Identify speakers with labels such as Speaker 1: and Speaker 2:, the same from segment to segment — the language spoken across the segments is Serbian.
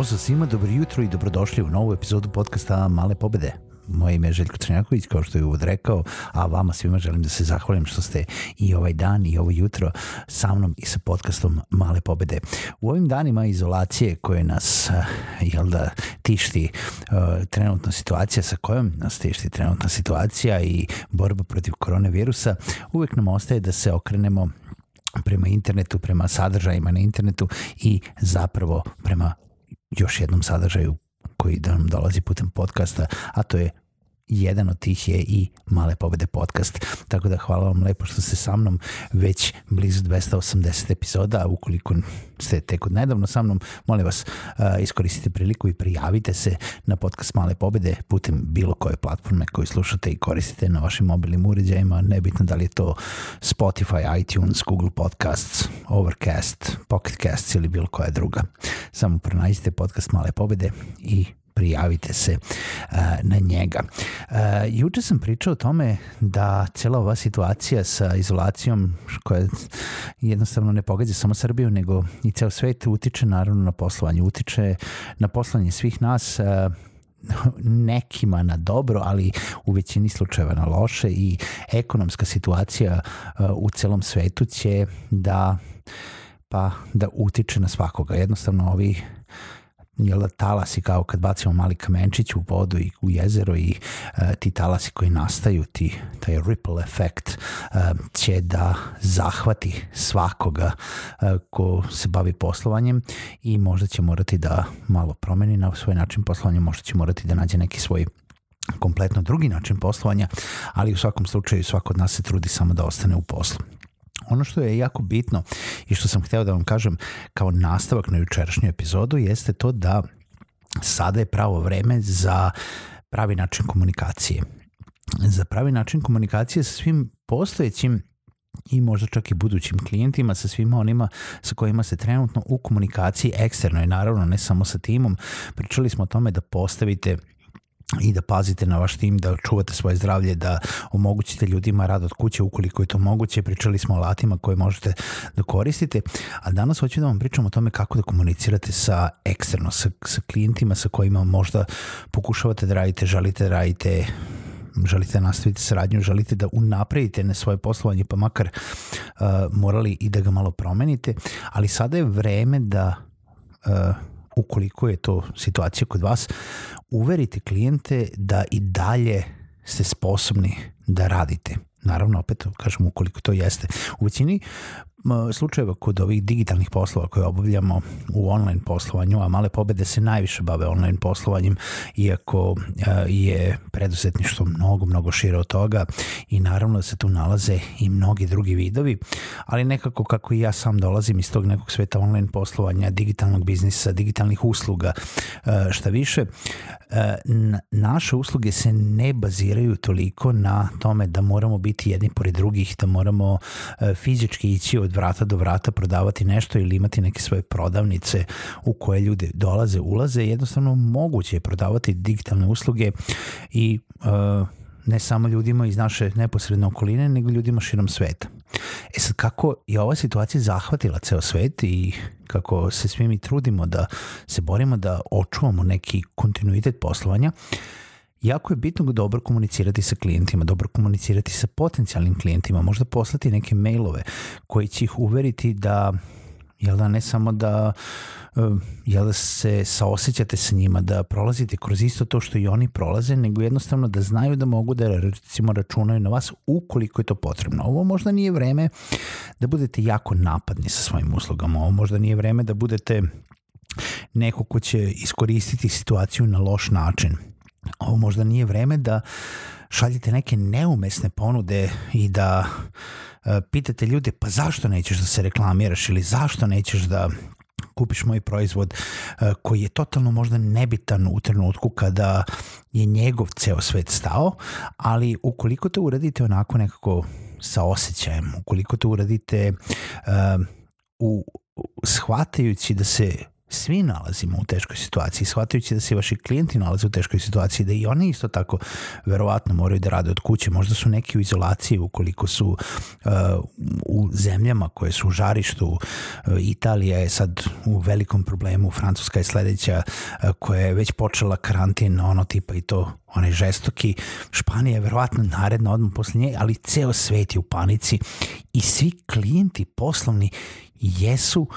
Speaker 1: Pozdrav svima, dobro jutro i dobrodošli u novu epizodu podcasta Male pobede. Moje ime je Željko Crnjaković, kao što je uvod rekao, a vama svima želim da se zahvalim što ste i ovaj dan i ovo jutro sa mnom i sa podcastom Male pobede. U ovim danima izolacije koje nas, eh, jel da, tišti eh, trenutna situacija, sa kojom nas tišti trenutna situacija i borba protiv koronavirusa, uvek nam ostaje da se okrenemo prema internetu, prema sadržajima na internetu i zapravo prema još jednom sadržaju koji nam dolazi putem podcasta, a to je jedan od tih je i Male pobede podcast. Tako da hvala vam lepo što ste sa mnom već blizu 280 epizoda. Ukoliko ste tek od nedavno sa mnom, molim vas iskoristite priliku i prijavite se na podcast Male pobede putem bilo koje platforme koju slušate i koristite na vašim mobilnim uređajima. Nebitno da li je to Spotify, iTunes, Google Podcasts, Overcast, Pocketcasts ili bilo koja druga. Samo pronađite podcast Male pobede i prijavite se e, na njega. E, juče sam pričao o tome da cela ova situacija sa izolacijom koja jednostavno ne pogađa samo Srbiju nego i ceo svet utiče naravno na poslovanje, utiče na poslovanje svih nas e, nekima na dobro, ali u većini slučajeva na loše i ekonomska situacija u celom svetu će da pa da utiče na svakoga. Jednostavno ovi jel, talasi kao kad bacimo mali kamenčić u vodu i u jezero i e, ti talasi koji nastaju, ti, taj ripple efekt e, će da zahvati svakoga e, ko se bavi poslovanjem i možda će morati da malo promeni na svoj način poslovanja, možda će morati da nađe neki svoj kompletno drugi način poslovanja, ali u svakom slučaju svako od nas se trudi samo da ostane u poslu. Ono što je jako bitno i što sam hteo da vam kažem kao nastavak na jučerašnju epizodu jeste to da sada je pravo vreme za pravi način komunikacije. Za pravi način komunikacije sa svim postojećim i možda čak i budućim klijentima, sa svima onima sa kojima se trenutno u komunikaciji eksternoj, naravno ne samo sa timom, pričali smo o tome da postavite i da pazite na vaš tim, da čuvate svoje zdravlje, da omogućite ljudima rad od kuće ukoliko je to moguće. Pričali smo o alatima koje možete da koristite, a danas hoću da vam pričam o tome kako da komunicirate sa eksterno, sa, sa klijentima sa kojima možda pokušavate da radite, želite da radite želite da nastavite saradnju, želite da unapredite na svoje poslovanje, pa makar uh, morali i da ga malo promenite, ali sada je vreme da uh, ukoliko je to situacija kod vas, uverite klijente da i dalje ste sposobni da radite. Naravno, opet kažem, ukoliko to jeste. U većini slučajeva kod ovih digitalnih poslova koje obavljamo u online poslovanju, a male pobede se najviše bave online poslovanjem, iako eh, je preduzetništvo mnogo, mnogo šire od toga i naravno da se tu nalaze i mnogi drugi vidovi, ali nekako kako i ja sam dolazim iz tog nekog sveta online poslovanja, digitalnog biznisa, digitalnih usluga, eh, šta više, eh, naše usluge se ne baziraju toliko na tome da moramo biti jedni pored drugih, da moramo fizički ići od od vrata do vrata prodavati nešto ili imati neke svoje prodavnice u koje ljudi dolaze, ulaze, jednostavno moguće je prodavati digitalne usluge i uh, ne samo ljudima iz naše neposredne okoline, nego ljudima širom sveta. E sad, kako je ova situacija zahvatila ceo svet i kako se svi mi trudimo da se borimo da očuvamo neki kontinuitet poslovanja, jako je bitno dobro komunicirati sa klijentima, dobro komunicirati sa potencijalnim klijentima, možda poslati neke mailove koji će ih uveriti da jel da ne samo da eh, jel da se saosećate sa njima, da prolazite kroz isto to što i oni prolaze, nego jednostavno da znaju da mogu da recimo računaju na vas ukoliko je to potrebno. Ovo možda nije vreme da budete jako napadni sa svojim uslugama, ovo možda nije vreme da budete neko ko će iskoristiti situaciju na loš način ovo možda nije vreme da šaljete neke neumesne ponude i da e, pitate ljude pa zašto nećeš da se reklamiraš ili zašto nećeš da kupiš moj proizvod e, koji je totalno možda nebitan u trenutku kada je njegov ceo svet stao, ali ukoliko to uradite onako nekako sa osjećajem, ukoliko to uradite e, u shvatajući da se svi nalazimo u teškoj situaciji, shvatajući da se vaši klijenti nalaze u teškoj situaciji, da i oni isto tako verovatno moraju da rade od kuće, možda su neki u izolaciji ukoliko su uh, u zemljama koje su u žarištu, uh, Italija je sad u velikom problemu, Francuska je sledeća uh, koja je već počela karantin, ono tipa i to onaj žestoki, Španija je verovatno naredna odmah posle nje, ali ceo svet je u panici i svi klijenti poslovni jesu uh,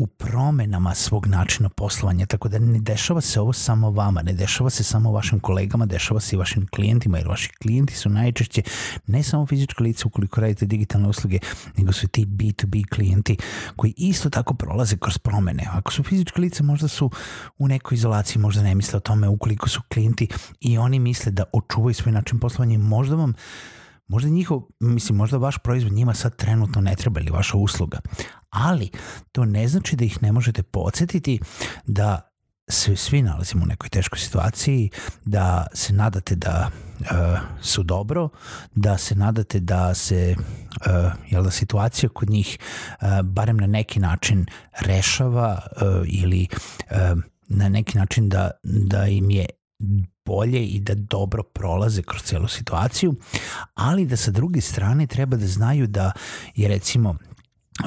Speaker 1: u promenama svog načina poslovanja, tako da ne dešava se ovo samo vama, ne dešava se samo vašim kolegama, dešava se i vašim klijentima, jer vaši klijenti su najčešće ne samo fizička lica ukoliko radite digitalne usluge, nego su ti B2B klijenti koji isto tako prolaze kroz promene. Ako su fizička lica, možda su u nekoj izolaciji, možda ne misle o tome ukoliko su klijenti i oni misle da očuvaju svoj način poslovanja, možda vam možda njihov, mislim, možda vaš proizvod njima sad trenutno ne treba ili vaša usluga, ali to ne znači da ih ne možete podsjetiti da se svi nalazimo u nekoj teškoj situaciji, da se nadate da e, su dobro, da se nadate da se e, jel da situacija kod njih e, barem na neki način rešava e, ili e, na neki način da, da im je bolje i da dobro prolaze kroz celu situaciju, ali da sa druge strane treba da znaju da je recimo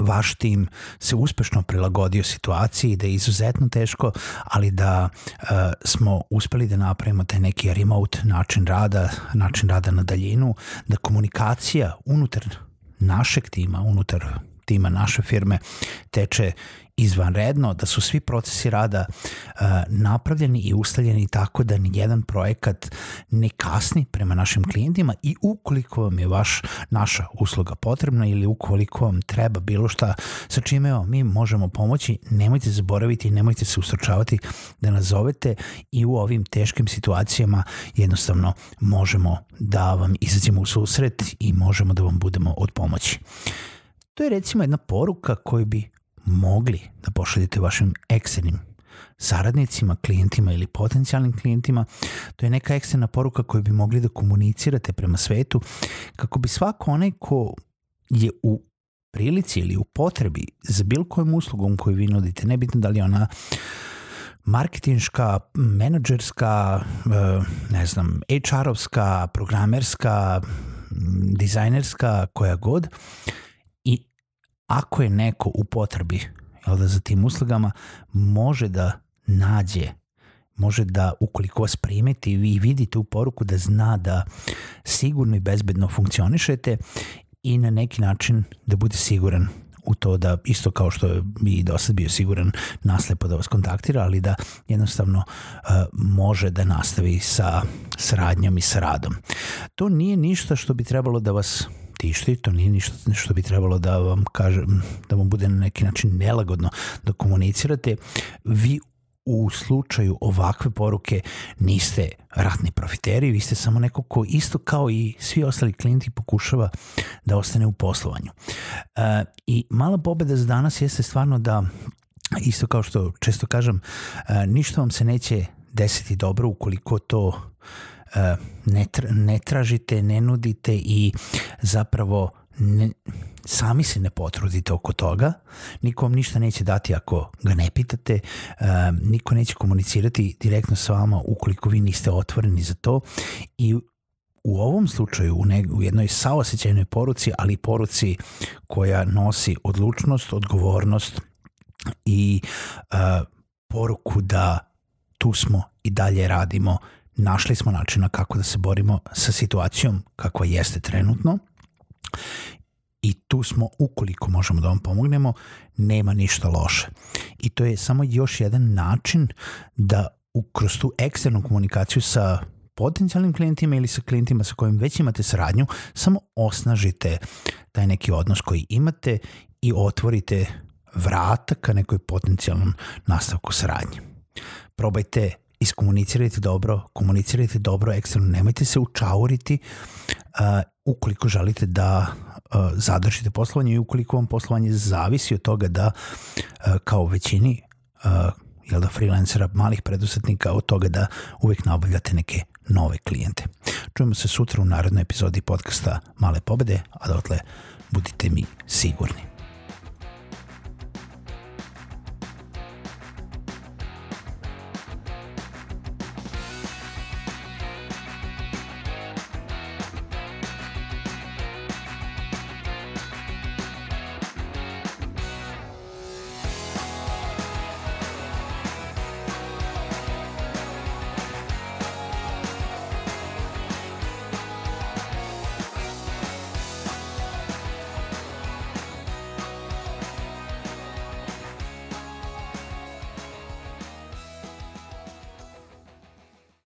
Speaker 1: vaš tim se uspešno prilagodio situaciji da je izuzetno teško, ali da e, smo uspeli da napravimo taj neki remote način rada, način rada na daljinu, da komunikacija unutar našeg tima, unutar tima naše firme teče izvanredno, da su svi procesi rada uh, napravljeni i ustaljeni tako da nijedan projekat ne kasni prema našim klijentima i ukoliko vam je vaš, naša usluga potrebna ili ukoliko vam treba bilo šta sa čime vam mi možemo pomoći, nemojte zaboraviti i nemojte se ustračavati da nas zovete i u ovim teškim situacijama jednostavno možemo da vam izađemo u susret i možemo da vam budemo od pomoći. To je recimo jedna poruka koju bi mogli da pošaljete vašim eksternim saradnicima, klijentima ili potencijalnim klijentima. To je neka eksterna poruka koju bi mogli da komunicirate prema svetu kako bi svako onaj ko je u prilici ili u potrebi za bilo kojom uslugom koju vi nudite, nebitno da li je ona marketinška, menadžerska, e, ne znam, HR-ovska, programerska, dizajnerska, koja god, ako je neko u potrebi jel da, za tim uslugama, može da nađe može da, ukoliko vas primeti i vidite u poruku da zna da sigurno i bezbedno funkcionišete i na neki način da bude siguran u to da, isto kao što je i do sad bio siguran naslepo da vas kontaktira, ali da jednostavno uh, može da nastavi sa sradnjom i sa radom. To nije ništa što bi trebalo da vas tišti, to nije ništa što bi trebalo da vam kažem, da vam bude na neki način nelagodno da komunicirate, vi u slučaju ovakve poruke niste ratni profiteri, vi ste samo neko ko isto kao i svi ostali klijenti pokušava da ostane u poslovanju. E, I mala pobeda za danas jeste stvarno da isto kao što često kažem, e, ništa vam se neće desiti dobro ukoliko to ne, ne tražite, ne nudite i zapravo ne, sami se ne potrudite oko toga, niko vam ništa neće dati ako ga ne pitate, e, niko neće komunicirati direktno sa vama ukoliko vi niste otvoreni za to i u ovom slučaju, u, ne, u jednoj saosećajnoj poruci, ali poruci koja nosi odlučnost, odgovornost i uh, poruku da tu smo i dalje radimo, našli smo načina kako da se borimo sa situacijom kakva jeste trenutno i tu smo, ukoliko možemo da vam pomognemo, nema ništa loše. I to je samo još jedan način da kroz tu eksternu komunikaciju sa potencijalnim klijentima ili sa klijentima sa kojim već imate saradnju, samo osnažite taj neki odnos koji imate i otvorite vrata ka nekoj potencijalnom nastavku saradnje. Probajte iskomunicirajte dobro, komunicirajte dobro eksterno, nemojte se učauriti uh, ukoliko želite da uh, zadržite poslovanje i ukoliko vam poslovanje zavisi od toga da uh, kao većini uh, jel da freelancera, malih preduzetnika od toga da uvek nabavljate neke nove klijente. Čujemo se sutra u narodnoj epizodi podcasta Male pobede, a dotle budite mi sigurni.